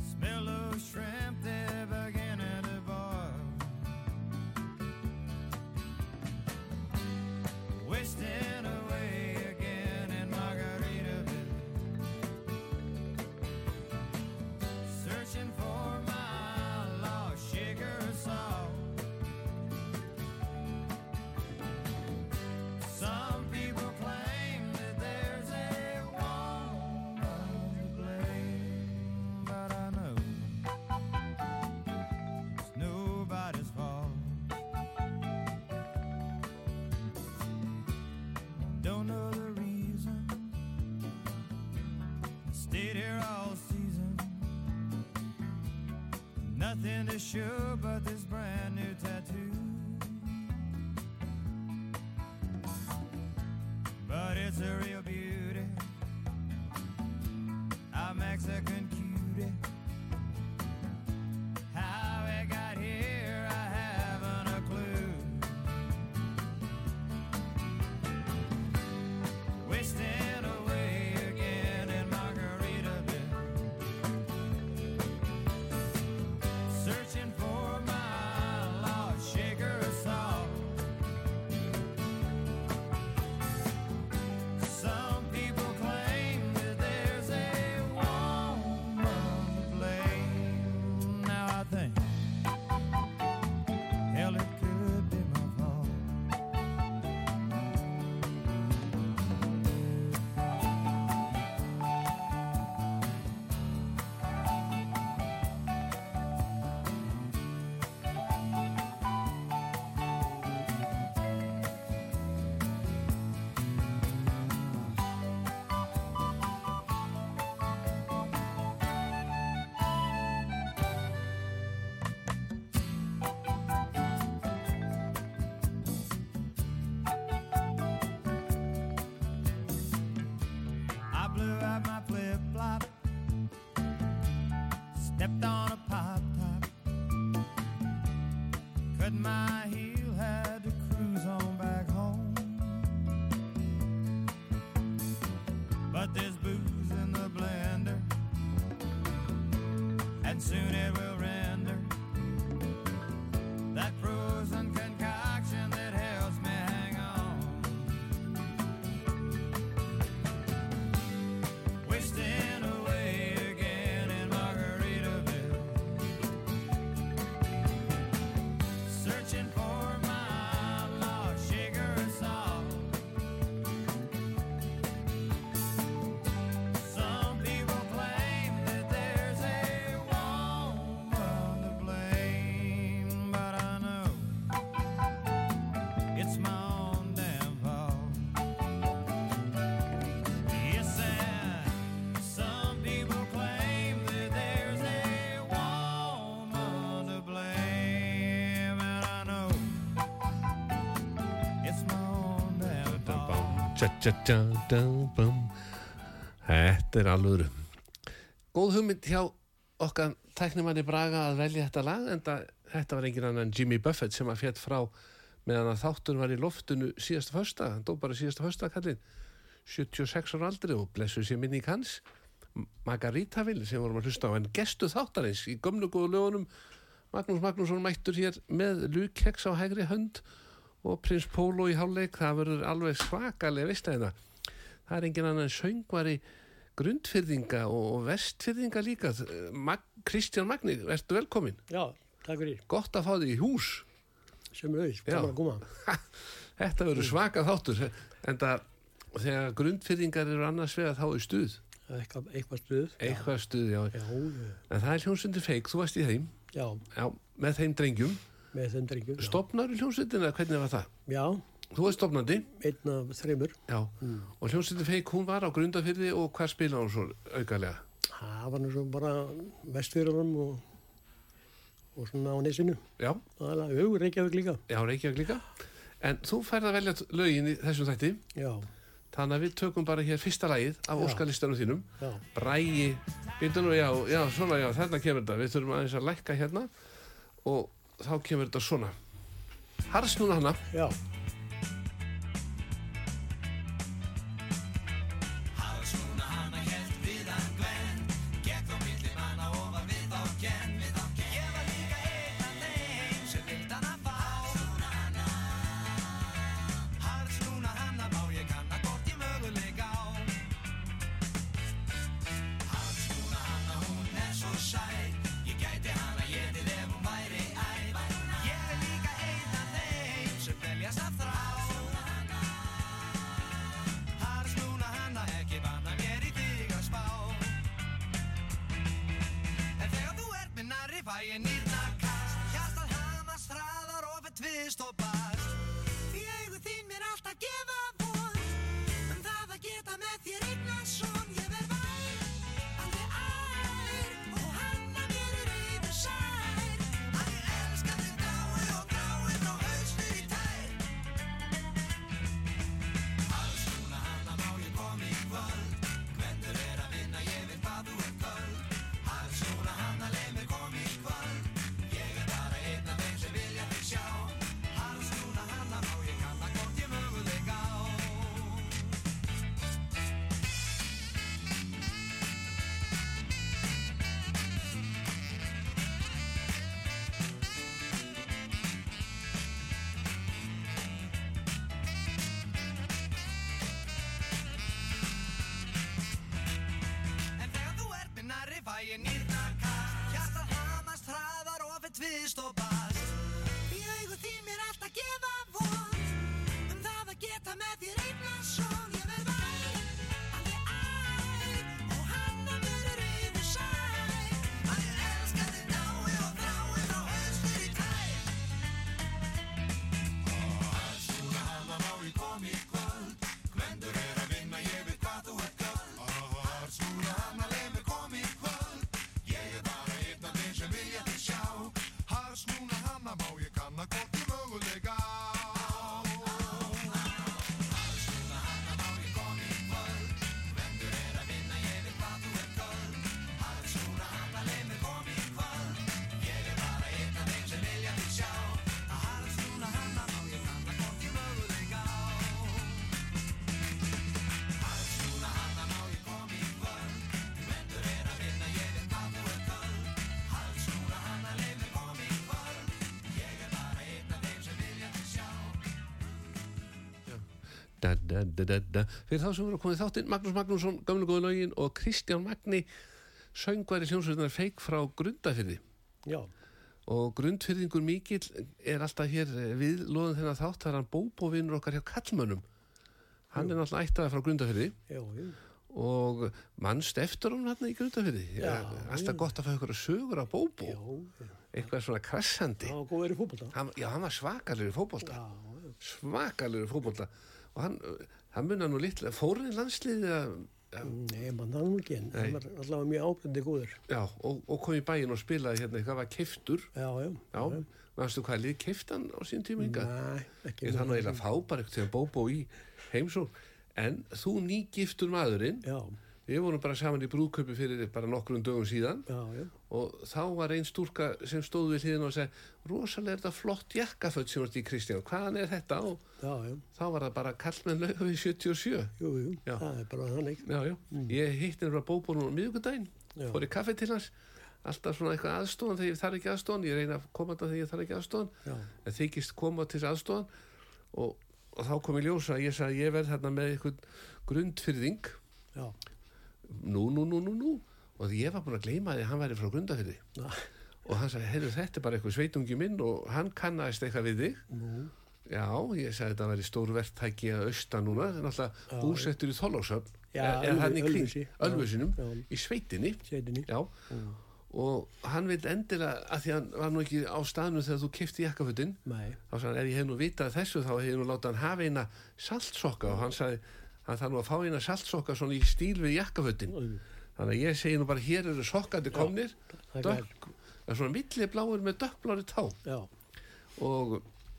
Smell of shrimp Show but this brand new tattoo. But it's a real Þetta er alvöru. Góð hugmynd hjá okkar tæknimanni Braga að velja þetta lag en þetta var engin annan Jimmy Buffett sem að fjett frá meðan að þáttur var í loftinu síðasta fösta, hann dó bara síðasta fösta kallinn. 76 ára aldri og blessu sér minning hans. Margaritaville sem vorum að hlusta á en gestu þáttarins í gömlu góðu lögunum Magnús Magnússon mættur hér með lukeks á hægri hönd og prins Pólo í hálfleik það verður alveg svakalega veistæðina það er engin annan söngvari grundfyrðinga og vestfyrðinga líka Mag Kristján Magni, ertu velkomin Já, takk fyrir. gott að fá þig í hús Sem Já. gaman að koma. þetta verður svaka þáttur en það þegar grundfyrringar eru annars vegar þá er stuð eitthvað, eitthvað stuð. eitthvað stuð, já. Já, en það er hljómsveitin feik, þú varst í þeim já, já, með þeim drengjum með þeim drengjum. stopnar í hljómsveitina, hvernig var það? Já, þú varst stopnandi, einn af þreymur. já Mm. og hljómsveitin feik, hún var á grundafyrði og hvað spila hún svo aukalega? Það var svo bara vestfjörðunum og, og svona á nesinu. já, Aðalega, jú, Reykjavík líka. já, Reykjavík líka en þú færð að velja lögin í þessum þætti Já, þannig að við tökum bara hér fyrsta lagið af óskalistanum þínum já, Bræi, býtum nú, já, já, svona, já, þarna kemur þetta, við þurfum aðeins að lækka hérna og þá kemur þetta svona. Hars núna hana, já. Það da, da, da, fyrir þá sem voru komið þáttinn Magnús Magnússon, gamlu góðu lögin og Kristján Magni söngværi hljómsveitunar feik frá grundafyrði Já, og grundfyrðingur mikill er alltaf hér eh, við loðum þennan þátt það er hann bóbóvinnur okkar hjá kallmönnum hann er náttúrulega ættaði frá grundafyrði já, já. og mannst eftir hún hann í grundafyrði alltaf gott að fá ykkur að sögur af bóbó? Eitthvað svona krassandi? Já, hann var svakalegur í já. svakalegur í fótbolta og hann, hann munna nú litla fórin landsliðið að Nei, mann það nú ekki, hann var allavega mjög ábyrndi góður. já, og, og kom í bæinn og spilaði hérna eitthvað var keiftur Já, já. já, veistu hvað lið keiftan á sín tíma hinga Nei, ekki. ég þannig að eiginlega fá bara eitthvað til að bóbó í heimsó en þú nýgiftur maðurinn Já, við vorum bara saman í brúðköpi fyrir bara nokkrum dögum síðan já, já. Og þá var einn stúrka sem stóð við hliðin og segi rosalega er þetta flott jakkaföld sem varst í Kristján, hvaðan er þetta og Já, já. þá var það bara kallmenn lauga við 77 Jú, jú. Það er bara þannig. já, já. ég hitti henni frá bóbónum á miðugudaginn Já. fór í kaffi til hans alltaf svona eitthvað aðstofan þegar ég þarf ekki aðstofan ég reyna að koma þetta þegar ég þarf ekki aðstofan en þykist koma til aðstofan og, og þá kom ég ljósa ég sagði ég verð þarna með eitthvað grundfyrðing Já. nú, nú, nú, og ég var búin að gleyma því að hann væri frá grundafyrði Já. og hann sagði, heyrðu þetta er bara eitthvað sveitungi minn og hann kannast eitthvað við þig. Nú. Já, ég sagði þetta að vera stórverktæki að austa núna, það er náttúrulega búsettur í er Ölfu- hann í Ölfusinum, í sveitinni, Sveitinni. já, og hann vil endilega, að því hann var nú ekki á staðnum þegar þú kifti jakkafutin, Nei, þá sagði hann, ef ég hef nú vitað þessu, þá hef ég nú látað hann hafa eina saltsokka. Og hann sagði, hann þarf nú að fá eina saltsokka svona í stíl við jakkafutin. Þannig að ég segi nú bara, hér eru sokkandi komnir, það er dökk, svona millibláir með dökkblári tá. Já, og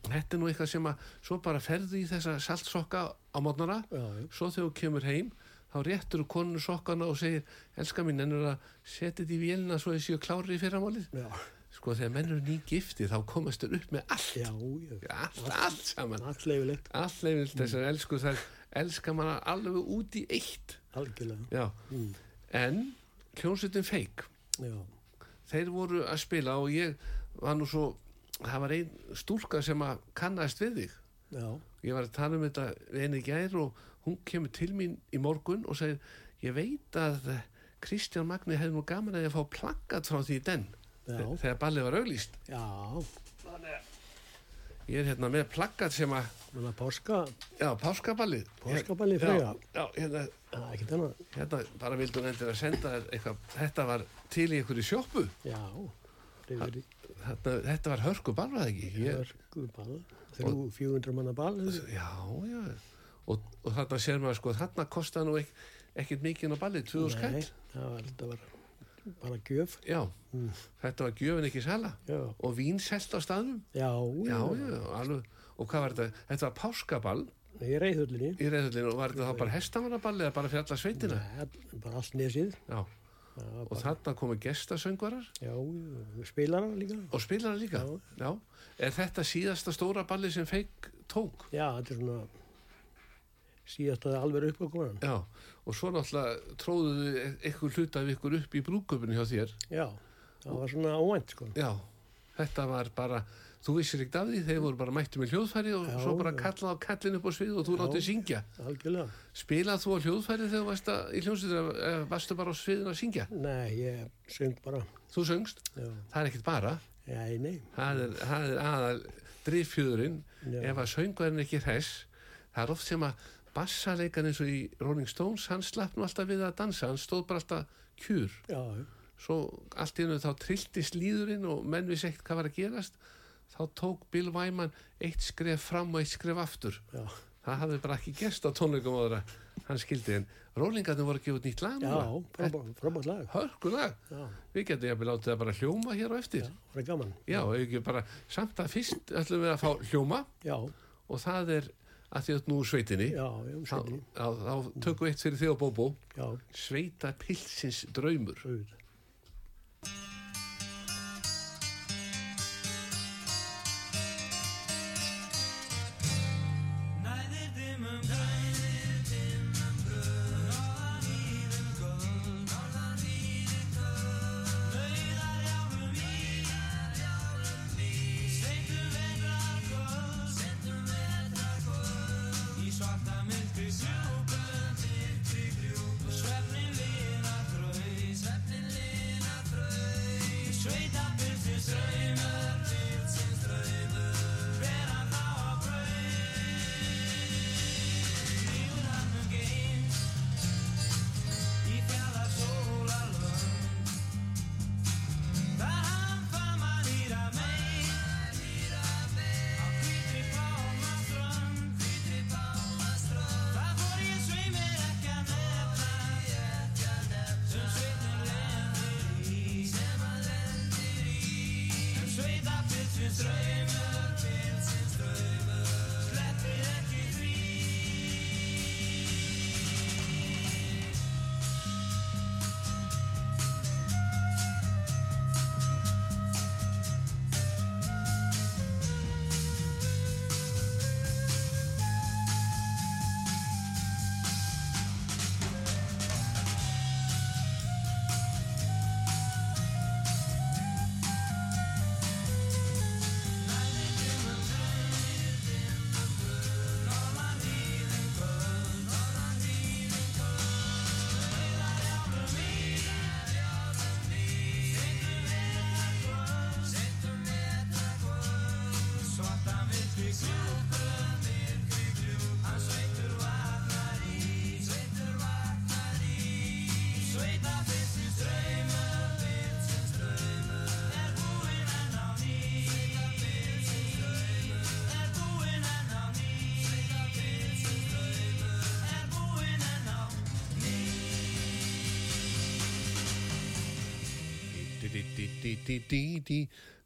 þetta er nú eitthvað sem að svo bara ferðu í þessa saltsokka á mótnara svo þegar þú kemur heim þá réttur þú konu sokkana og segir elska mín, ennur að setja þetta í vélina svo ég séu klári í fyrramálið? Já, sko þegar menn eru ný gifti þá komast þau upp með allt. Já, já. allt, allt saman. Allt leifilegt, allt leifilegt þessar elsku þær elska manna alveg út í eitt. Algjörlega. já, Mm. En hljónsutin feik Já, þeir voru að spila og ég var nú svo það var ein stúlka sem að kannast við þig. Já, ég var að tala um þetta í gær og hún kemur til mín í morgun og segir ég veit að Kristján Magni hefði nú gaman að ég að fá plakkat frá því den. Já. þegar ballið var auglýst. Já. Ég er hérna með plakkat sem að páska, já, páskaballið Páskaballið, já, Freyja. já, hérna, það annað. hérna bara vildu hún endur að senda eitthvað þetta var til í einhverju sjoppu Já, það er þetta, þetta var hörku ball var það ekki ég, hörku ball. Þrjú, 400 manna ball. já, já og, og þarna sér maður sko þarna kostaði nú ek, ekkert mikið á ballið 2000 Nei, skall það var, þetta var bara gjöf. já, þetta var gjöfin ekki sala. Já, og vín selt á staðnum. Já, já, já, alveg. Og hvað var þetta, þetta var páskaball. Í reyðhullinni. í reyðullinu og var þetta þá bara hestamannaball eða bara fyrir alla sveitina? Nei, bara allt nesið. já, var og bara, þarna komu gestasöngvarar. Já, já, spilara líka. og spilara líka. Já. er þetta síðasta stóra balli sem feik tók Já, þetta er svona síðast að alveg uppgóðan. já, og svo náttúrulega tróðuðu eitthvað hluta af ykkur upp í brúköpunni hjá þér Já, það var svona óvænt, sko. já, þetta var bara þú vissir ekkert af því, þeir voru bara mætti með hljóðfæri og Já, svo bara já. kallað á kallin upp á svið og þú látið syngja Algjörlega. spilað þú á hljóðfæri þegar þú varst í eða varstu bara á sviðin að syngja Nei, ég söng bara. þú söngst, Já, það er ekkert bara já, nei. það er, það er aðal driffjöðurinn Já. ef að ekki er hress það er oft sem að bassaleikan eins og í Rolling Stones hann slapp nú alltaf við að dansa hann stóð bara alltaf kjur. Já, svo allt í hennu þá trilltist líðurinn og menn vissi ekkert hvað var að gerast. Þá tók Bill Wyman eitt skref fram og eitt skref aftur. Já, það hafði bara ekki gerst á tónleikum áður að hann skildi en Rollingarnir voru að gefa nýtt lag já, núna. frábært frábært lag. hörkulag. Já, við getum látið að bara hljóma hér á eftir. Já, það. Já, bara, samt að fyrst ætlum við að fá hljóma. Já, og það er að því að nú sveitinni já, já, þá, sveitinni. þá, tökum við eitt fyrir þig og Bóbó Sveita pilsins draumur auðvitað.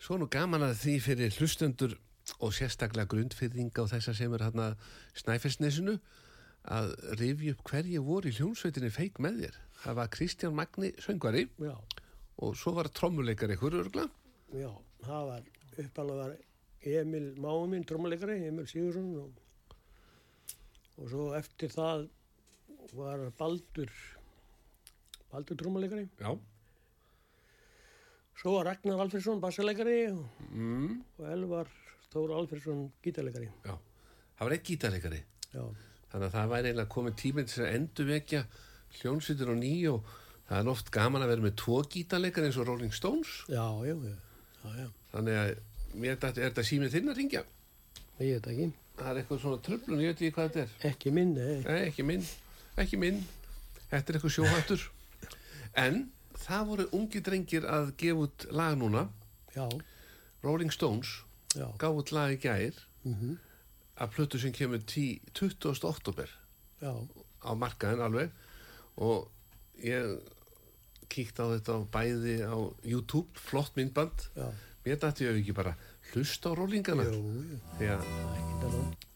Svo nú gaman að því fyrir hlustendur og sérstaklega grundfyrringa og þessa sem er hérna snæfellsnesinu að rifja upp hverju voru í hljónsveitinni feik með þér. Það var Kristján Magni söngvari Já, og svo var trommuleikar ykkur örgla. já, það var uppalega var Emil Máuminn, trommuleikari, Emil Sigursson og, og svo eftir það var Baldur, Baldur trommuleikari. Já. Svo var Ragnar Alfredsson, bassaleikari og, Mm. og Elvar Þóra Alfredsson, gítarleikari. Já. Það var eitt gítarleikari. Já, Þannig að það væri eiginlega komið tíminn til að endurvekja hljónsveitir og ný og það er oft gaman að vera með tvo gítarleikar eins og Rolling Stones. já, já, já, já, já. Þannig að mér er þetta símið þinn að ringja? ég veit ekki, Það er eitthvað svona tröflun, ég veit ekki hvað þetta er. ekki minn, nei, Nei, ekki minn, ekki minn. Þetta er eitthvað sjóhættur. En það voru ungi drengir að gefa út lag núna. já, Rolling Stones já, gaf út lag í gær mhm, að plötu sem kemur 10 20. oktober já, á markaðin alveg. Og ég kíkt á þetta á bæði á YouTube, flott myndband. já, Mér dætti ég ekki bara hlusta á rollingana. að ekki tala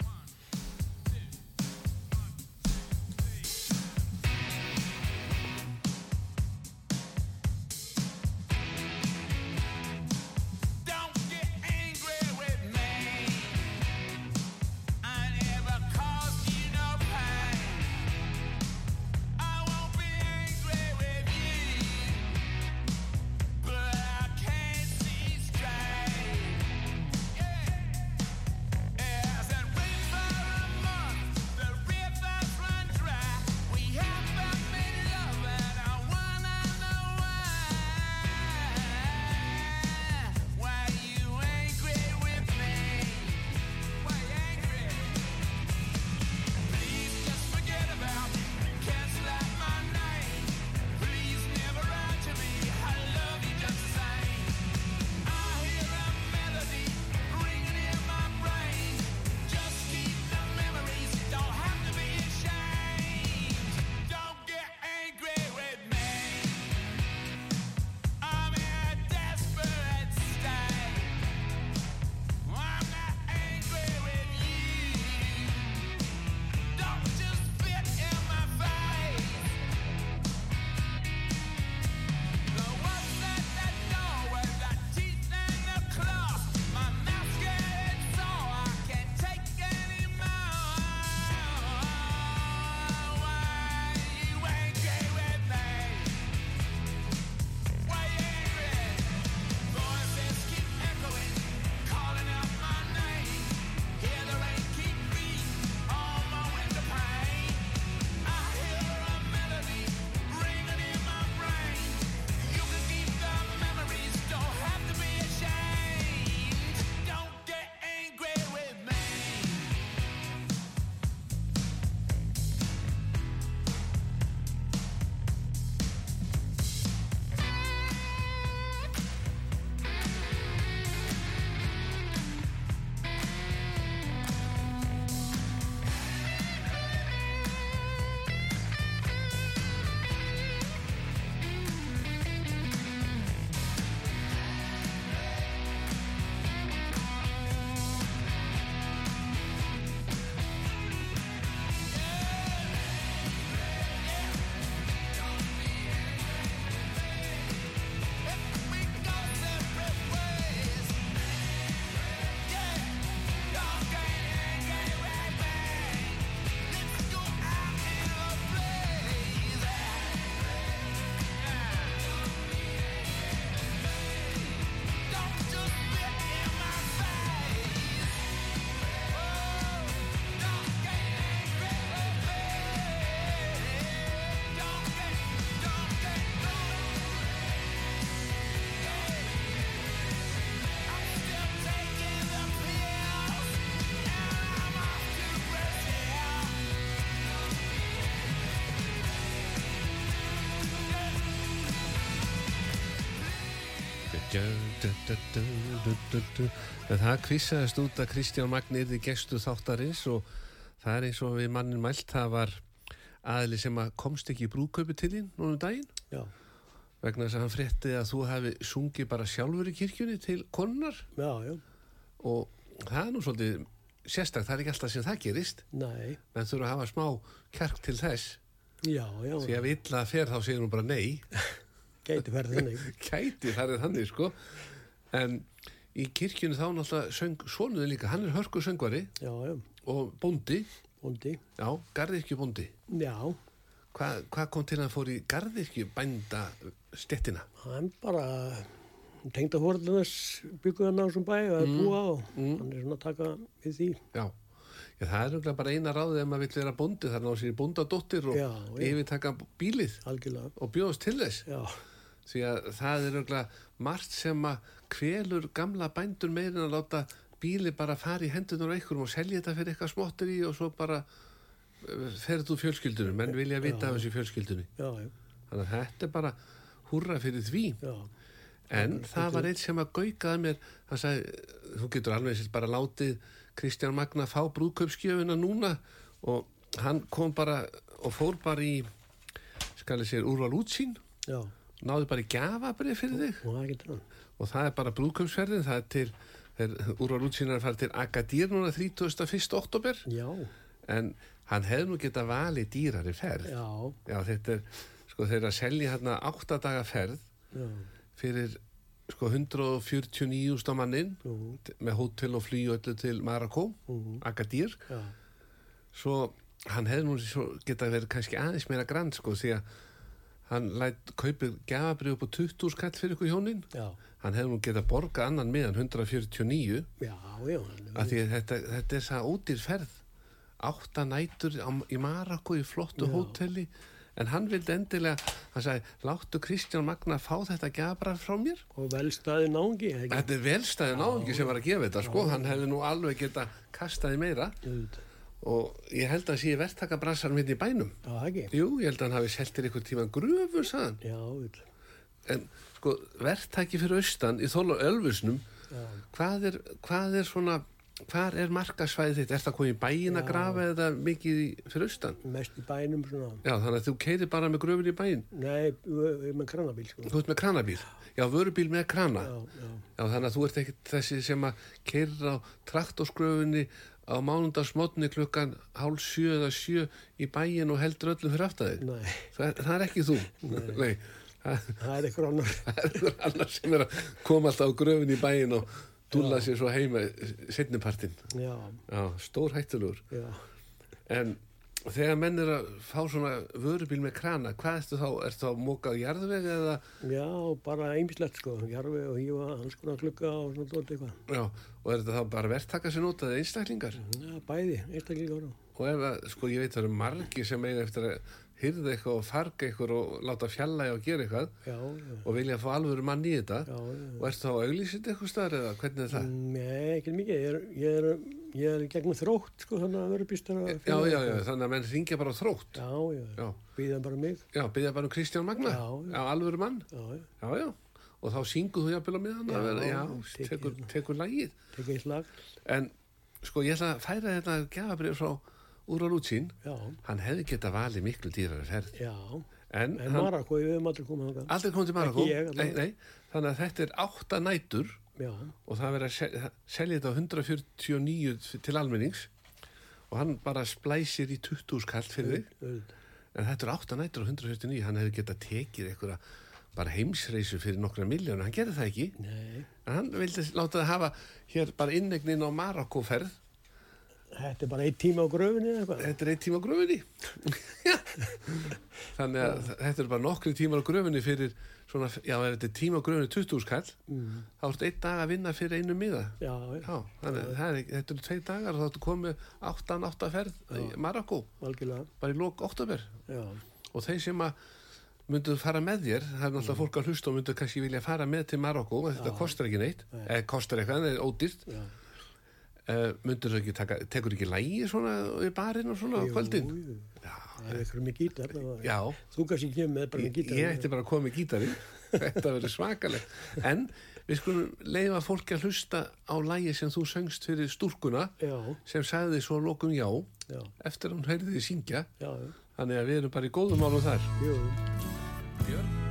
En það kvissaðist út að Kristján Magni yrði gestu þáttarins og það er eins og við mannin mælt, það var aðli sem að komst ekki í brúðkaupi til þín núna um daginn. Já, vegna þess að hann frétti að þú hefði sungið bara sjálfur í kirkjunni til já, og það er nú svolítið sérstak, það er ekki alltaf sem það gerist. Nei, menn þurfa að hafa smá kjark til þess. Já, já, því ef illa fer þá segir hún bara nei. Gæti verið þannig. það er þannig sko en í kirkjunni þá náttúrulega söng svonuði líka, hann er hörku söngvari Já, já, og bóndi, bóndi, já, garðirkju bóndi já, Hvað hva kom til að fór í garðirkju bænda stettina? hann bara tengda fórðunars bygguð hann á þessum bæ og að búa og mm. hann er svona að taka við því. Já, Já það er örugglega bara eina ráðið ef maður vill vera bóndi, það er náðu sér í bóndadóttir og Já, já. yfirtaka bílið Algjörlega, og bjóðast til þess. Já, því að það er örugglega margt sem að kvelur gamla bændur meirin að láta bíli bara fara í hendunar á einhverjum og selja þetta fyrir eitthvað smottir í og svo bara uh, ferð þú fjölskyldunum, menn vilja vita af já, já, Þannig að þetta er bara húrra fyrir því. já, En það var eitt sem að gaukaði mér, hann sagði, þú getur alveg sér bara látið Kristján Magna fá brúðkaupskjöfuna núna og hann kom bara og fór bara í, skal ég segja, úrval útsýn, já, náði bara í gafabrið fyrir þig. Og það getur hann. Og það er bara brúðkaupsferðin, það er til, er, úrval útsýn er að fara til Agadir núna 31. oktober, Já, en hann hefði nú geta valið dýrari ferð. já, Já, þetta er, sko, þeir að selja hérna áttadaga ferð já, fyrir sko 149 stámannin nú, með hótel og flý og öllu til Marokko, Mhm. Agadir já, svo hann hefði nú geta verið kannski aðeins meira grand sko því að hann lætt kaupið gafabrið upp á 20 skall fyrir ykkur hjónin. Já, hann hefði nú geta borgað annan miðan 149 já, já, þetta, þetta er það ódýr ferð. Átta nætur í Marokko í flottu hóteli. En hann vildi endilega hann sagði, láttu Kristján Magna fá þetta gafabrað frá mér? Og velstaði ekki? Þetta er velstæði náðingi sem var að gefa þetta sko, hann hefði nú alveg geta kastaði meira. Auðvitað. Og ég held að sé verktaka bransarum hérna í bænum. Já, það? Jú, ég held að hann hafi seltir ykkur tíma gröfur, auðvitað. En sko, verktaki fyrir austan í þóla ölfusnum, hvað er, hvað er svona, hvað er markasvæðið þitt? Er það komið í bæin að grafa eða mikið fyrir austan? mest í bænum svona. Já, þannig að þú keirir bara með gröfur í bæin. Nei, með krannabíl, sko. Þú ert með kranabíl. Já, vörubíl með krana. Já, já, Já, þannig að þú ert ekkert þessi sem að keirir á traktorskröfunni á mánundarsmotni klukkan hálf sjö eða sjö í bæin og heldur öllum fyrir aftæðið. nei, Það, það er ekki þú. Nei. Það, það er eitthvað annar. það er einhver annar sem er að koma alltaf á gröfun í bæin og dúlla sér svo heima setnipartin. Já, Já, stór hættulegur. já, En þegar menn er að fá svona vörubíl með krana, hvað ertu þá? Ertu þá mókað jarðveg eða? já, bara einmislegt, sko. Jarfi og hífa, alls konar klukka og svona dótt eitthvað. Já, og er þetta þá bara verktaka sem notaði einstaklingar? Já, bæði, einstaklingar og... Og ef að, sko, ég veit það eru margir sem eiga eftir að hyrða eitthvað og farga eitthvað og láta fjalla og gera eitthvað Já, já, og vilja fá alvöru mann í þetta já, já. og ertu þá að auglýsið eitthvað staðar eða hvernig er það? Nei, ekki mikið. Ég er, ég er, ég er gegnum þrótt, sko, þannig að vera býstar að... Já, já, já, þannig að menn ringja bara á þrótt. Já, já, Já, býða bara mig. já, byggja bara um Kristján Magna. Já, já. alvöru mann. Já, já, Já, já. Og þá syngur þú jafnvel á miðan að vera, já, tekur, hérna. tekur lagið. tekið í slag. En, sko, ég ætla að færa þetta gefabrið frá Úra Lútsín. Já, Hann hefði geta valið miklu dýrari ferð. já. En, En Marokko, ég hefum aldrei komið þangað. aldrei komið til Marokko. Ekki ég, nei, nei. Þannig að þetta er átta nætur Já, og það verið að sel- selja þetta á 149 til almennings. Og hann bara splæsir í 20 skall fyrir þig. en þetta er 8 nætur á 149 hann hefði getað tekið einhverja bara heimsreisu fyrir nokkra miljónu hann gerði það ekki. Nei, en hann vildi láta það hafa hér bara innegnin á Marokkoferð þetta er bara eitt tíma á gröfinni eða eitthvað. þetta er einn tíma á gröfinni. Þannig að þetta er bara nokkri tímar á gröfinni fyrir svona, já ef þetta er tíma á gröfinni 20 skall Mm. þá ertu einn dag að vinna fyrir einu miða. Já, Já, þannig að er, þetta eru tvei dagar og þá ertu komið áttan átta ferð í Marokko, algjörlega. bara í lók oktober Já, og þeir sem að myndu fara með þér, það er náttúrulega fólk að hlusta og myndu kannski vilja fara með til Marokko þetta kostar ekki neitt, Nei. eða kostar eitthvað en það er ódýrt. Já. Uh, myndur þú ekki taka, tekur ekki lægi svona í barinn og svona á kvöldin Jú, jú. Það er eitthvað með gítar. já, Þú kannski kemur með bara með gítar. ég ætti bara að koma með gítari þetta verður svakalegt en við skulum leifa fólki að hlusta á lægi sem þú söngst fyrir stúrkuna Já, sem sagði svo lokum já já, eftir að hún heyrði því syngja já, já. þannig að við erum bara í góðum málum þar Jú, Björn?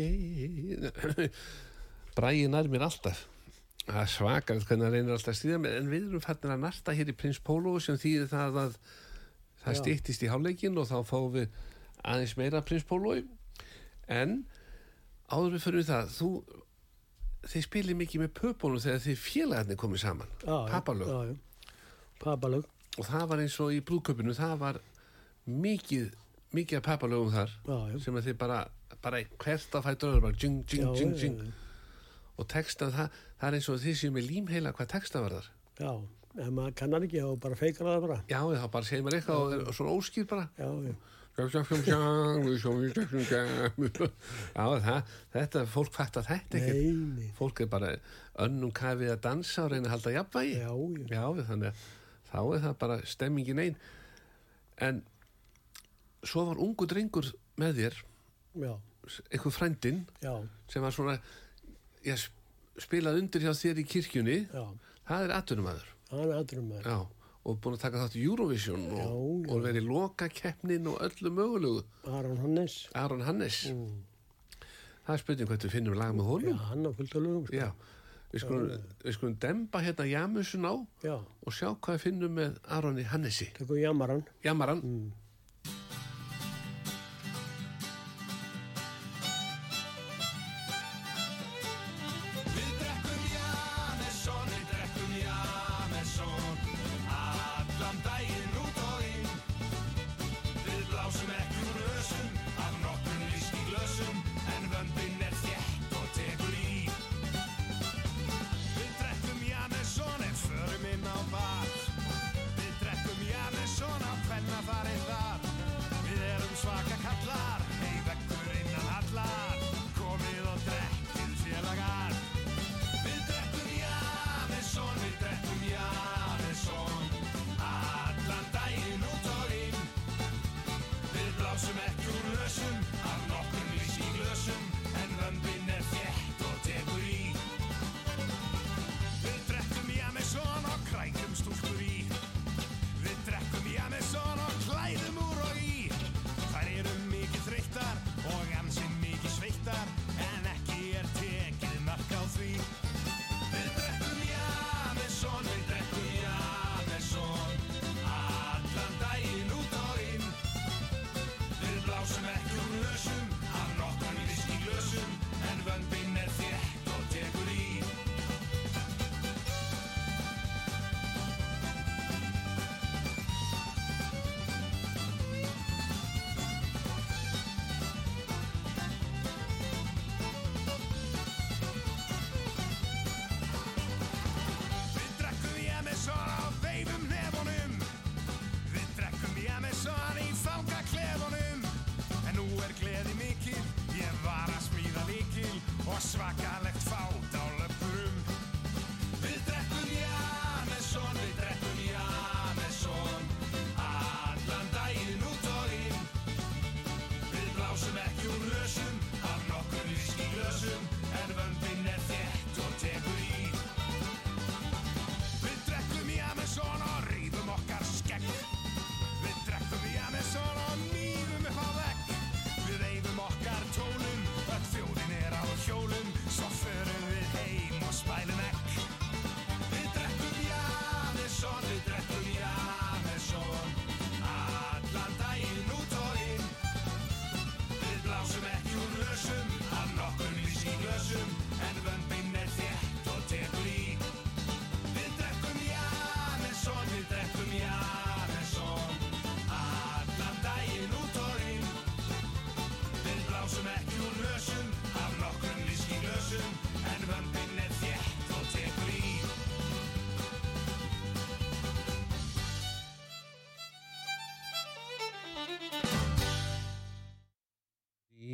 Skeið Bræði nær mér alltaf það er svakar hvernig hann reynir alltaf að stýða með en við erum fannir að narta hér í Prins Pólo sem þýðir það að það Já. stýttist í hálfleikin og þá fáum við aðeins meira Prins Pólo en áður við fyrir það þú þið spilir mikið með pöpunum þegar þið félagarnir komið saman Papalög. Papalög, og það var eins og í brúðköpinu það var mikið mikið af papalögum þar já, já. sem að þið bara, bara hvert að fæta öðru bara jing, jing, Já, jing, já, jing já. og textan það, það er eins og þið séu með límheila hvað texta var þar Já, ef maður kannar ekki þá bara feikar það bara. já, þá bara segir maður eitthvað og, og svona óskýr bara Já, já. já, það, þetta fólk fattar þetta ekki Nei, nei. fólk er bara önnum kafið að dansa og reyna að halda jafnvægi Já, já. já, þannig að þá er það bara stemmingin einn en svo var ungu drengur með þér Já, eitthvað frændinn já, sem var svona já, sp- spilað undir hjá þér í kirkjunni já. það er atvinnumæður Það er já, og búin að taka þátt í Eurovision og, Já, já. og verið loka keppnin og öllu mögulegu Aron Hannes. Aron Hannes Mm. það er spurning hvað við finnum lag með Já, honum hann á fullt af lögum, sko. já, við skulum, við skulum demba hérna jamusun á Já, og sjá hvað við finnum með Aroni Hannesi jamaran. jamaran Mm.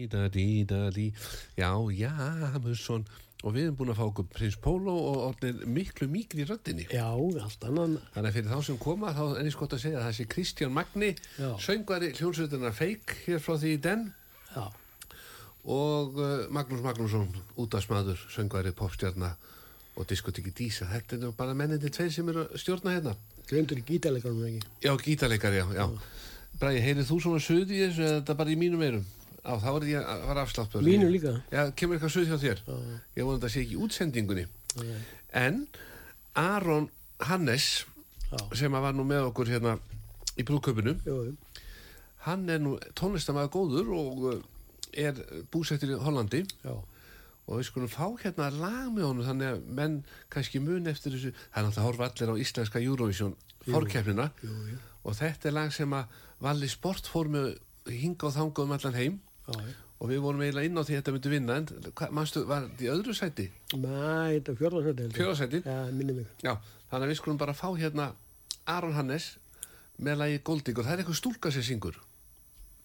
Dída, dída, dí. Já, Jameson. Og við erum búin að fá okkur prins Pólo og orðin miklu mikri í röddinni. Já, allt annan. Þannig að fyrir þá sem koma þá er eins gott að segja að það sé Kristján Magni, Já. söngvari hljónsveitunar Feik hér frá því í den Já, og uh, Magnús Magnússon, útastmaður, söngvari, popstjarnar og diskotiki Dísa. Þetta er bara mennindi tveir sem eru að stjórna hérna. glemdur í gítarleikarnum ekki. Já, gítarleikar, já, já. Bræði, heyrið þú svona suð í þessu eða þetta bara í mínum eirum? Á, þá er ég að fara afsláttur. Mínu líka. Já, kemur eitthvað suð hjá þér? Já. Ég vona þetta sé ekki í útsendingunni. Nei. En Aron Hannes, Já, sem að var nú með okkur hérna í brúköpunum, hann er nú tónlistamæður góður og uh, er búsettur í Hollandi já, og við skulum fá hérna lag með honum þannig að menn kannski mun eftir þessu það er náttúrulega að horfa allir á íslenska Eurovision fórkeppnina og þetta er lag sem að Valli Sport fór með hinga og þanga um allan heim Já, já. Og við vorum eiginlega inn á því að þetta myndi vinna en hva, manstu, var þetta í öðru sæti? Nei, þetta fjórðarsæti heldur. Fjórðasæti? Já, minni mig. Já, þannig að við skulum bara fá hérna Aron Hannes með lagi Golding og það er eitthvað stúlka sem syngur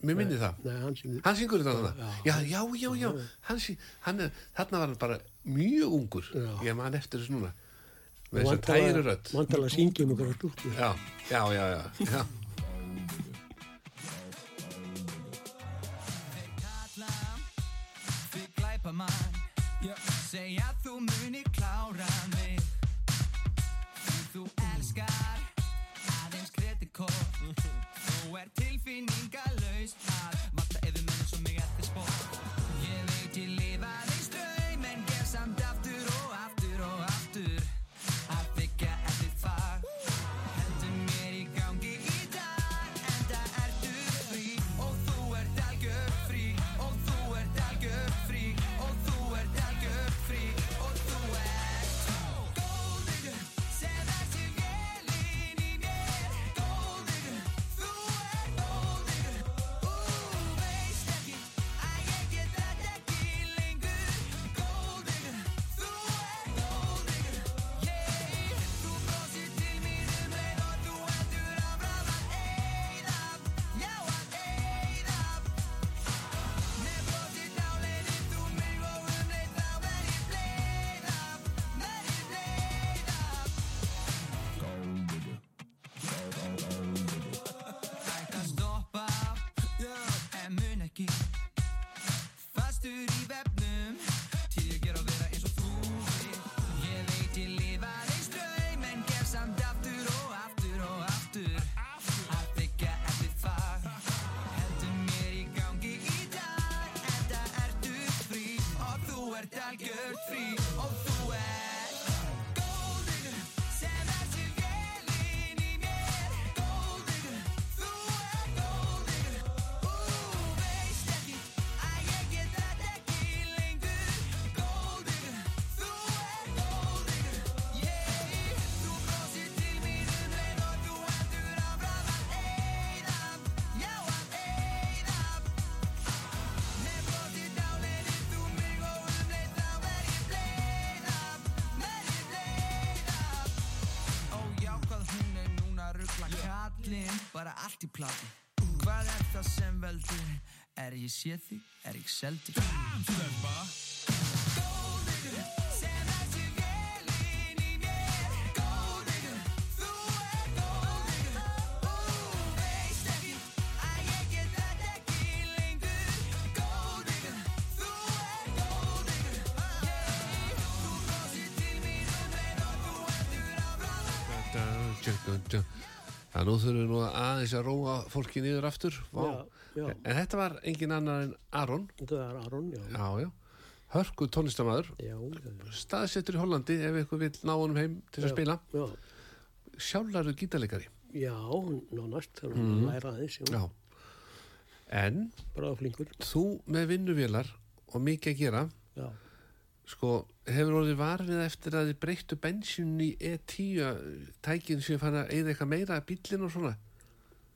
mér minni það Nei, hann syngur. Hann syngur þetta þarna? Já. Já, já, já, já. Hann, sí- hann er, þarna var hann bara mjög ungur. Já. Ég man eftir þessu núna. Með þess að tæru rödd. Vantala að syngja um ykkur stúlku. Já, já, já, já. Glæpa mann. Segja þú muni klára mig. Því þú elskar aðeins kritikor Þú er tilfinningalaus að Bara allt í plati Hvað er það sem veldur? Er ég sé þig? Er ég seldur? Bam, stelpa digger sem þessi vélin í mér Gold digger, þú er gold digger Þú veist ekki að ég get þetta ekki lengur Gold digger, þú er gold digger yeah. Þú brosir til mín um leið og þú heldur áfram Það nú þurfum við nú aðeins að róa fólki niður aftur. Já, já. En þetta var engin annar en Aron Þetta er Aron, já. Já, já Hörku tónlistamæður Já, já, Staðsettur í Hollandi ef ykkur vil ná honum heim til að spila já. Sjálflarðu gítarleikari Já, nánast, það er mm. læra aðeins, já. Já En Bara flinkur, þú með vinnuvélar og mikið að gera já. Sko, hefur orðið varfið eftir að þið breyttu bensín í E10 tækin sem fann að eða eitthvað meira bílinn og svona?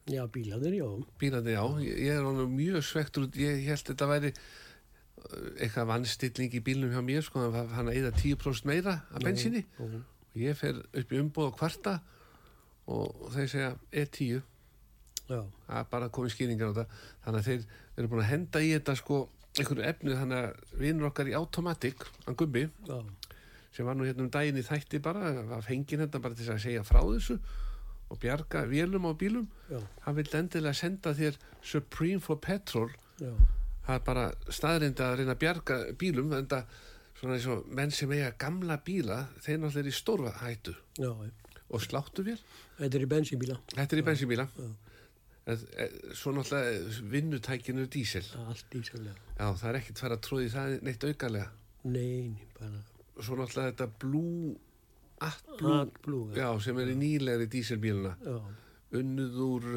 Já, bílaður, já. bílandi, já, ég er honum mjög svektur út, ég held þetta væri uh, eitthvað vannstilling í bílnum hjá mér, sko, að hann að eða 10% meira af bensíni. Já, og ég fer upp í umbúð og kvarta og þeir segja E10 já, er bara komið skýringar á það. Þannig að þeir eru búin að henda í þetta sko einhverju efnið, þannig að vinnur okkar í Automatic, hann Gumbi já, sem var nú hérna um daginn í þætti bara var fengið þetta bara til að segja frá þessu og bjarga vélum á bílum. Já, hann vildi endilega senda þér Supreme for Petrol. Já, það er bara staðrind að reyna að bjarga bílum en það svona eins og menn sem eiga gamla bíla þeir náttúrulega eru í stórfa hættu og sláttu vél. Þetta er í bensínbíla. þetta er í bensínbíla svo náttúrulega vinnutækinu dísil. Allt ísælega. já það er ekkert fara að tróði það neitt aukalega. Nei, nei, bara svo náttúrulega þetta AdBlue AdBlue, já. já, sem er í nýlegri dísilbíluna. Já, unnið úr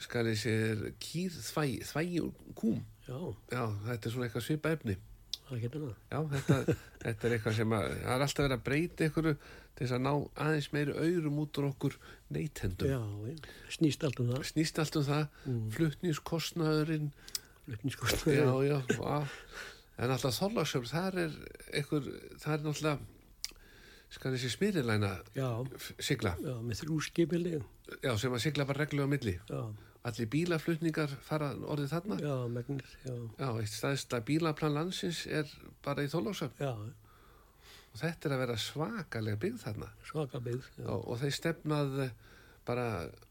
skal ég segja kýr þvægi, þvægi úr kúm. Já, já, þetta er svona eitthvað svipa efni. Það er ekki annað. já, þetta, þetta er eitthvað sem að það er alltaf verið að breyta ykkur til þess að ná aðeins meiri aurum út úr okkur neytendum. Já, snýst allt um það. snýst allt um það, mm. flutningskostnaðurinn. Flutningskostnaður. já, já, á, en alltaf þorlagsöfn, þar er ykkur, það er náttúrulega skal þessi smyrilæna Já, sigla, já, með þrjú skipili. já, sem að sigla bara reglu á milli. Já, allir bílaflutningar fara orðið þarna. Já, megnir, já, já, eitt staðista bílaplan landsins er bara í þorlagsöfn já, og þetta er að vera svakalega byggð þarna. Svaka byggð. Og, og þeir stefnað eh, bara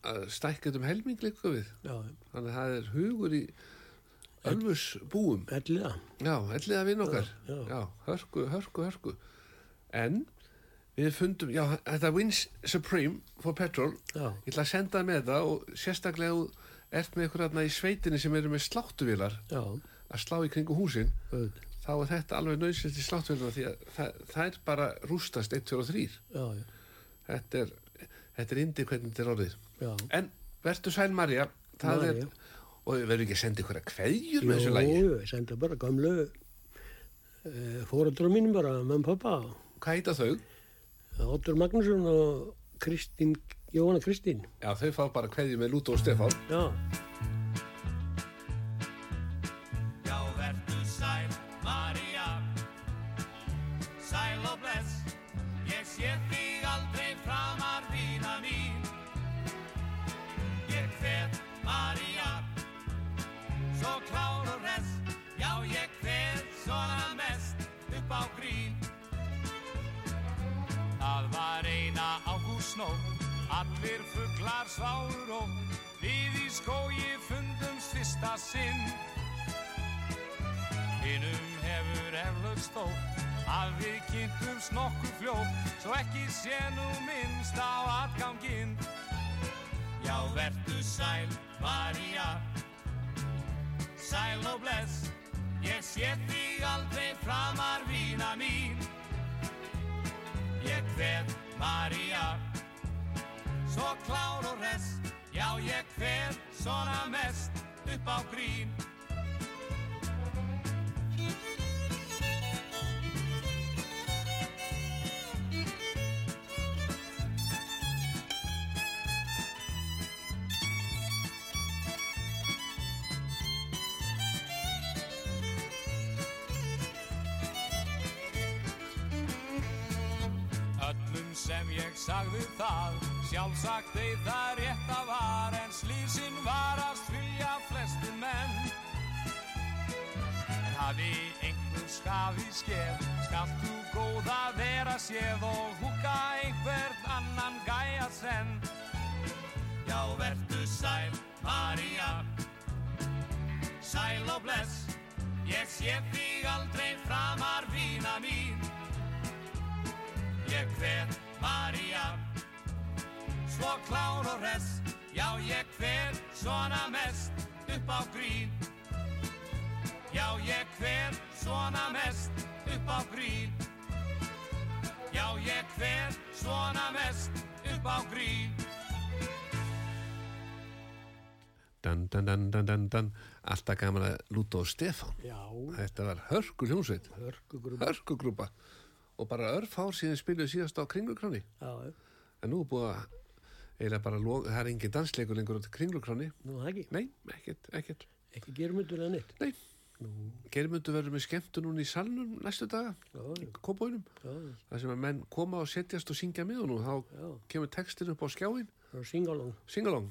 að stækkað um helming líka við. Já, þannig að það er hugur í ölfus búum. Elliða. já, ellið að vinna okkar. Já, já. hörku, hörku, hörku. En við fundum, já, þetta Wins Supreme for Petrol. Ég ætla að senda með það og sérstaklega ert með ykkur þarna í sveitinni sem eru með sláttuvílar já, að slá í kringu húsin. Auðvitað. Þá er þetta alveg nöðsynst í sláttuvílarna því að það, það er bara rústast 1, 2 og 3 Já, já, þetta er, þetta er indi hvernig þetta er orðið já. En verður sæl Marja, og við verðum ekki að senda ykkur að kveðjur með þessu lagi. Jú, ég senda bara gamlu e, fóreldra mínum bara, mamma, pappa, Hvað heita þau? Óttur Magnússon og Kristín, Jóhanna Kristín. Já, þau fá bara kveðjur með Lúto og Stefán. Já, ágústnótt Allir fuglar sváur og Við í skógi fundumst fyrsta sinn. Hinnum hefur eflaust þó að við kynntumst nokkuð fljótt svo ekki sé nú minnst á atganginn. Já, vertu sæl, María, sæl og bless, ég sé þig aldrei framar vína mín. Ég hvet, María, svo klár og res, já, ég hvet svona mest upp á grín. Það, sjálfsagt það rétt að var, en slísin varast vilja flestir menn. En hafi einhver skafi skeð Skalt þú góða vera séð og húka einhvern annan gæja senn. Já, vertu sæl, María. Sæl og bless. Ég sé þig aldrei framar vína mín. Ég hver, María Svo klár og hress Já, ég hver svona mest upp á grín Já, ég hver svona mest upp á grín Já, ég hver svona mest upp á grín Dan, dan, dan, dan, dan, dan. Alltaf gaman að Lúta og Stefán. Já, Þetta var hörku hljómsveit, hörkugrúm. hörku grúpa. Og bara örf ár síðan spiluðu síðast á kringlukráni. Já, já. En nú er búið að eiginlega bara, lo- það er engin dansleikur lengur á kringlukráni. Nú, það ekki. Nei, ekkert, ekkert. Ekki germundur eða neitt. Nei. Germundu verður með skemmtu núna í salnum næstu daga, í kópóinum. Það sem að menn koma og setjast og syngja með honum, þá Já. kemur textin upp á skjáin, singalong. singalong.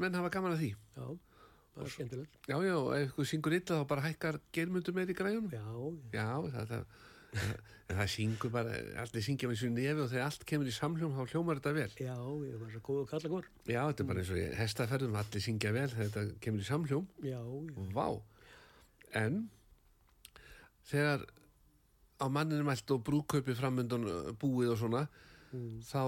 Menn hafa gaman að því. já. Já, já, og ef eitthvað syngur illa þá bara hækkar germundu með í græjunum. Já, já. Já, það, það, það, það syngur bara, allir syngja með þessu nefi og þegar allt kemur í samhljóm þá hljómar þetta vel. Já, ég var svo góð að kalla hvort. Já, þetta er bara eins og í hestaferðum, allir syngja vel þegar þetta kemur í samhljóm. Já, já. Vá. En þegar á manninum allt og brúkaupi framöndan búið og svona, þá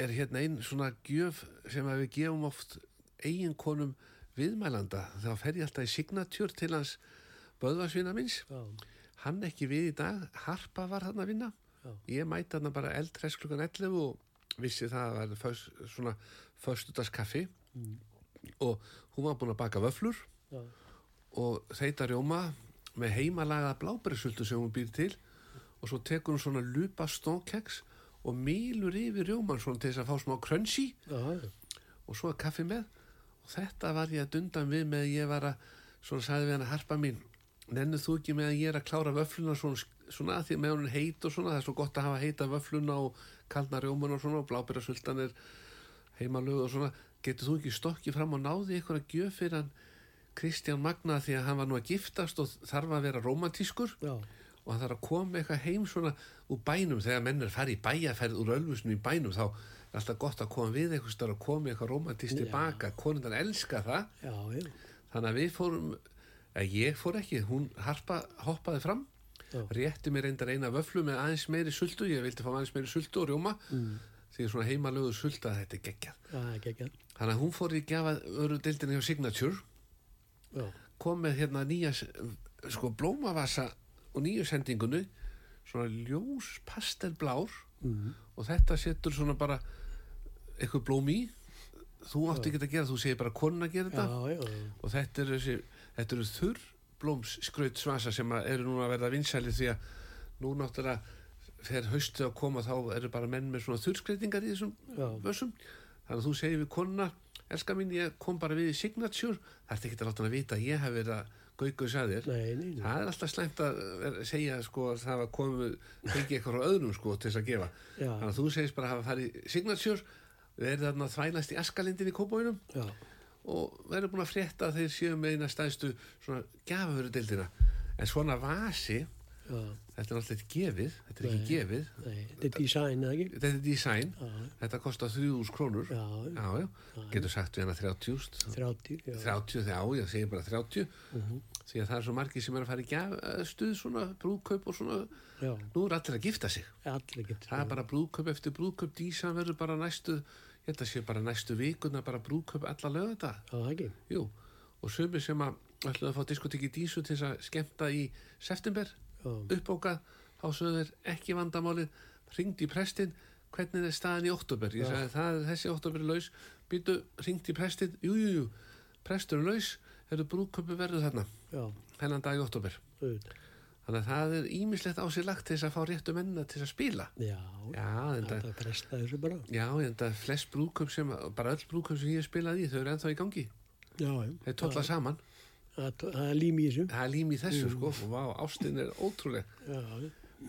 er hérna einn svona gjöf sem að við gefum oft eiginkonum viðmælanda. Þá fer ég alltaf í signatjör til hans böðvarsvina minns. Já, hann ekki við í dag. Harpa var hann að vinna. Já. ég mæti hann bara eldræs klukkan 11 og vissi það að það var svona föstudagskaffi. Og hún var búin að baka vöflur já. og þeita rjóma með heimalaga blábærisultu sem hún býr til. Og svo tekur hún svona lupa stókeks og mýlur yfir rjóman svona til þess að fá smá crunchy. Já. og svo er kaffi með. Og þetta var ég að dundan við með ég var að svona sagði við hann að harpa mín nennu þú ekki með að ég er að klára vöfluna svona, svona því að með hún heit og svona það er svo gott að hafa heita vöfluna og kaldna rjóman og svona og blábæra sultan er heimalög og svona. Getur þú ekki stokkið fram og náði ykkur að gjöf fyrir hann Kristján Magna því að hann var nú að giftast og þarf að vera romantískur Já, og hann þarf að koma eitthvað heim svona úr bænum. Þegar menn er farið í bæjaferð úr ölfusinu í bænum þá er alltaf gott að koma við eitthvað að koma eitthvað romantist Já. tilbaka. Konundan elska það. Já. þannig að við fórum að ég fór ekki, hún harpa hoppaði fram. Já. rétti mér reyndar eina vöflu með aðeins meiri sultu. Ég vildi fá aðeins meiri sultu og rjóma. Mm. því svona heimalögu sulta þetta er geggjað. Ekki. þannig að hún fór í gjafa öru deildinni hjá Signature. Já, kom með hérna nýja sko blómavasa og nýju sendingunni. Svona ljós pastelblár. Mhm. og þetta setur svona bara eitthvað blóm í. Þú átti ekki að gera, þú segir bara konun að gera já, þetta. Já. og þetta eru, þessi, þetta eru þurr blómskraut svasa sem að eru núna að verða vinsæli því að nú náttúrulega þegar haustið að koma þá eru bara menn með svona þurrskreitingar í þessum vössum. Þannig að þú segir við konuna elska mín, ég kom bara við í signature. Það er ekki að láta hann að vita að ég hef verið að gauka og sagði þér það er alltaf slæmt að segja sko að það var komið fengið eitthvað frá öðrum sko til þess að gefa. Já. þannig að þú segist bara að hafa farið í signature erum þarna að þvælast í askalindin í kópóinum og verður búin að frétta að þeir séu með eina stæðstu svona gafaföru deildina en svona vasi já. þetta er náttúrulega ekki gefið þetta er Nei. ekki gefið Nei, þetta er design, eða ekki? þetta er design Já, þetta kostar 3000 krónur já, já, já. getur sagt við hana 30 30, já. 30 þegar á, ég segi bara 30 Mhm. því að það er svo margir sem er að fara í gaf, stuð svona brúðkaup og svona Já, nú er allir að gifta sig allir getur. það er bara brúðkaup eftir brúðkaup dísan verður bara næstu að sé bara næstu vikuna bara brúðkaup alla lögða þetta það ekki. Jú, og sömur sem að ætlaðu að fá diskotekki dísu til þess að skemmta í september, uppbókað þá sögðu þeir ekki vandamálið ringdi í prestin, hvernig er staðan í oktober, ég sagði það er þessi oktober er laus, býtu, ringdi í prestin jú, jú, jú, prestur er laus eru brúðköpi verður þarna. Hennan dag í oktober, auðvitað. Þannig að það er ímislegt á sér lagt til þess að fá réttu mennina til að spila Já, já, en það presta þessu bara. Já, en það flest brúðköp sem, bara öll brúðköp sem ég hef spilað í, þau eru ennþá í gangi. Já, já. Þeir tólla saman. Það er lím í þessu. Það er lím í þessu, sko. Og vá, ástin er ótrúleg. Já,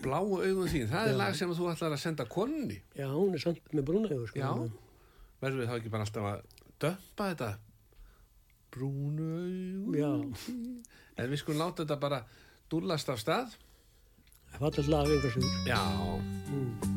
Bláu augun þín, það er Já. lag sem þú ætlar að senda konunni. já, hún er samt með brúnaðu, sko. Já. Verður við þá ekki bara alltaf að dömpa þetta? Brúnu augun Já. En við skulum láta þetta bara dúllast af stað. Fallast lag einhver sigur. Já, Bláu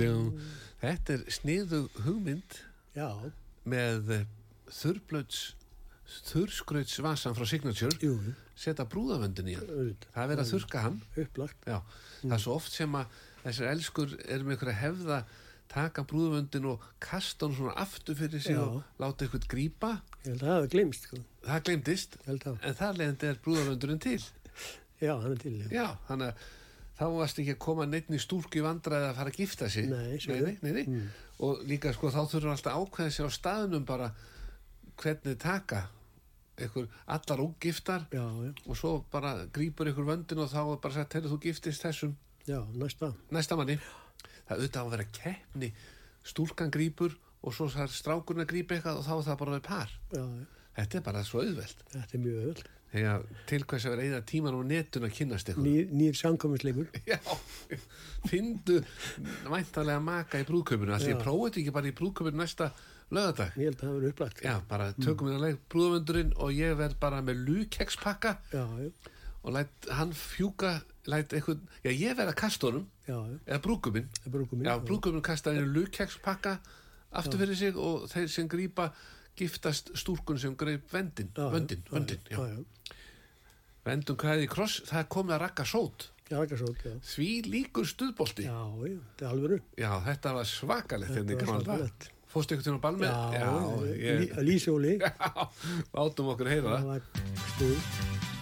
dún. Þetta er sniðu hugmynd Já, með þurrblöts þurrskrautsvasan frá Signature jú, setja brúðavöndin í hann það er verið að þurrka hann Upplagt. Já, það er svo oft sem að þessar elskur eru með einhverja hefða taka brúðavöndin og kasta hann svona aftur fyrir sig Já. og láta eitthvað að það hefði glemst, sko. það að. en þar leðandi er brúðavöndurinn til Já, hann er til. Já. Þannig að þá varst ekki að koma neitt í stúrku í vandræði að fara að gifta sig. Nei, nei, nei, nei. og líka sko þá þurfum alltaf ákveða sig á staðnum bara hvernig taka einhver allar ógiftar Já, já, og svo bara grípur einhver vöndin og þá er bara sagt, heyrðu þú giftist þessum. Já, næsta. næsta manni. Það auðvitað á að vera keppni. Stúlkan grípur og svo að grípa eitthvað og þá er það bara við par. Já, þetta er bara svo auðvelt. Þetta er mjög öll. Þegar til hvers að vera eða tíman á netun að kynnast eitthvað Nýr, nýr samkominsleikur. Já, findu væntalega maka í brúðköpunu allir ég prófið þetta ekki bara í brúðköpunu næsta lögadag Ég held að það verið upplagt. Já, bara tökum við að leik brúðavöndurinn og ég verð bara með lúkekspakka og læt hann fjúka læt eitthvað, já ég verð að kasta honum já, já. eða er brúkuminn. Já, brúðköpinn kasta einu lúkekspakka aftur fyrir sig og þeir sem grípa giftast stúrkun sem greip vendin, vöndin, vöndin, já, já. Vendum kræði í kross, það komið að rakka sót. Já, ekki svo, já. Því líkur stuðbolti. Já, já, þetta er alvöru. Já, þetta var svakalegt dag. svakalegt. Fórstu ykkur til að ball með? Já, já, ég, Lí- Lýsjóli. já, látum okkur heyra Það það. var stuð.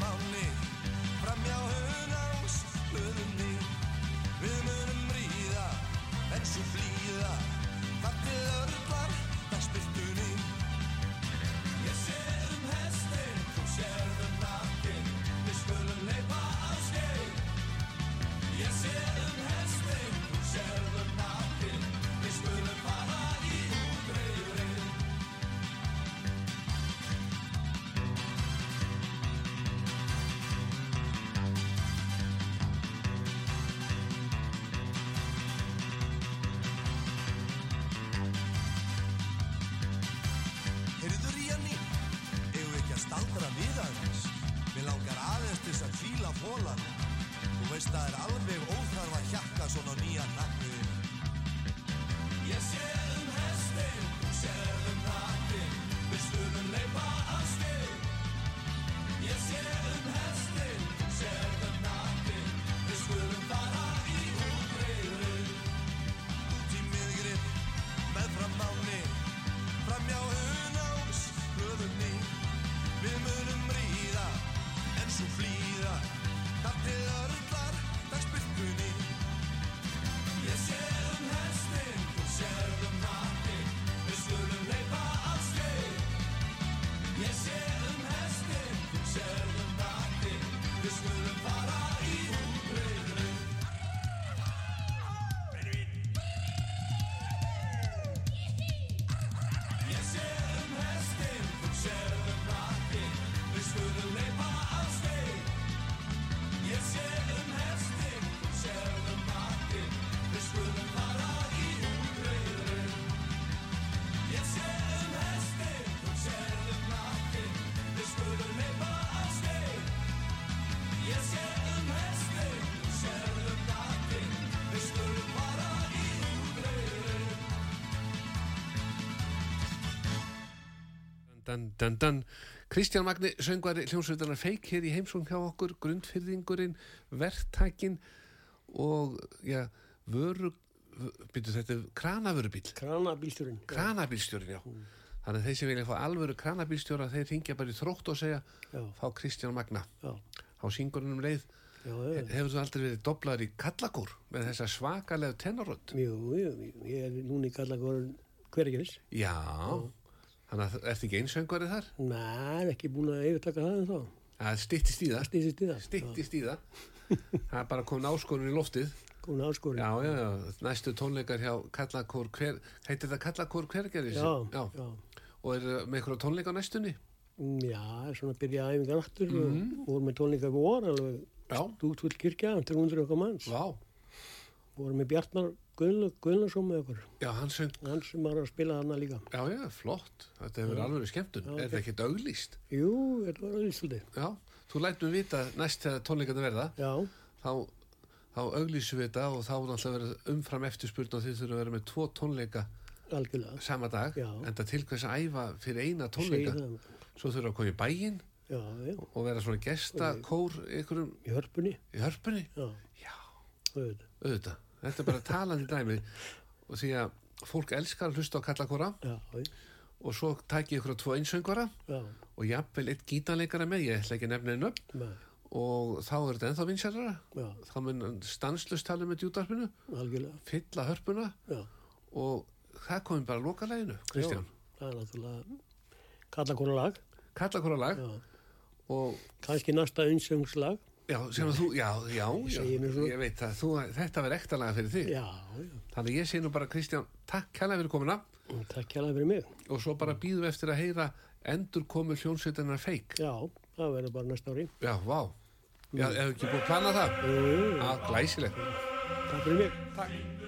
máli. Framjá hunar og slöðunni Við. Munum ríða En svo flýða Þar til örlar Það spiltunni Dan, dan, dan. Kristján Magni, söngvari hljómsveitanar feik hér í heimsókn hjá okkur, grundfyrðingurinn, verktakinn og, já, vöru, byrju þetta er kranavörubíl, Kranabílstjórinn. kranabílstjórin, já. Þannig að þeir sem vilja fá alvöru kranabílstjóra, þeir ringja bara í þrótt og segja, Já. fá Kristján Magna. Já, Á syngurinn um leið, já, já. hefur þú aldrei verið doblaður í kallakór með þessa svakalegu tenorönd? Jú, jú, ég er núna í kallakórun hvergeris. Já, þannig að ertu ekki einsöngvarið þar? Nei, ekki búin að yfirtaka það en þá. Það styttist í það. Stýsist í það. Styttist í það. Það er bara komin áskorun í loftið. Komin áskorun. Já, já, já, næstu tónleikar hjá Kallakór hver, heitir það Kallakór hvergeris? Já, já. Og er með einhverja tónleika næstunni? Mm, Já, svona að byrja æfingar aftur Mhm. og vorum með tónleika vor, alveg Já. stútfull kirkja, 300 okkar manns. Vá, Vorum með Bjartmar Guðnarsson með okkur. já, hann söng, Hann sem var að spila hana líka. já, já, flott, þetta hefur alveg skemmtun, er þetta ekki auglýst? Jú, þetta var svolítið. Já, þú lætum vita næst þegar tónleikarnir verða, Já, þá, þá auglýsum við þetta og þá náttúrulega verður umfram eftirspurn og þið þurfum að vera með tvo tónleika algjörlega. sama dag, Já. en það til hvers að æfa fyrir eina Segir tónleika, það. svo þurfum að koma í bæinn Já, já, og vera svona gestakór ykkurum í hörpunni. í hörpunni, Já, já, auðvitað. Þetta er bara talandi dæmi. Og því að fólk elskar að hlusta á kallakóra Já, og svo tæki ykkur á tvo einsöngvara. Já, og jafnvel eitt gítanleikara með, ég ætla ekki að nefna með, og þá er þetta ennþá vinsjarara já, þá mun stanslust tala með djúdarpinu fylla hörpuna. Já, og það komið bara að loka læginu Kristján, Já, það er náttúrulega kallakona lag. kallakóra lag. Og kannski næsta unsöngslag. Já, þú, já, já, já. ég veit að þú, þetta verður ekta laga fyrir þig. Þannig að ég sé nú bara Kristján, takk kærlega fyrir komuna. Takk hérlega fyrir mig. og svo bara býðum eftir að heyra endur komu hljónsveitarinnar feik Já, það verður bara næsta ári. já, vá. Já, hefur ekki búið að plana það? Að glæsilegt. Takk fyrir mig. Því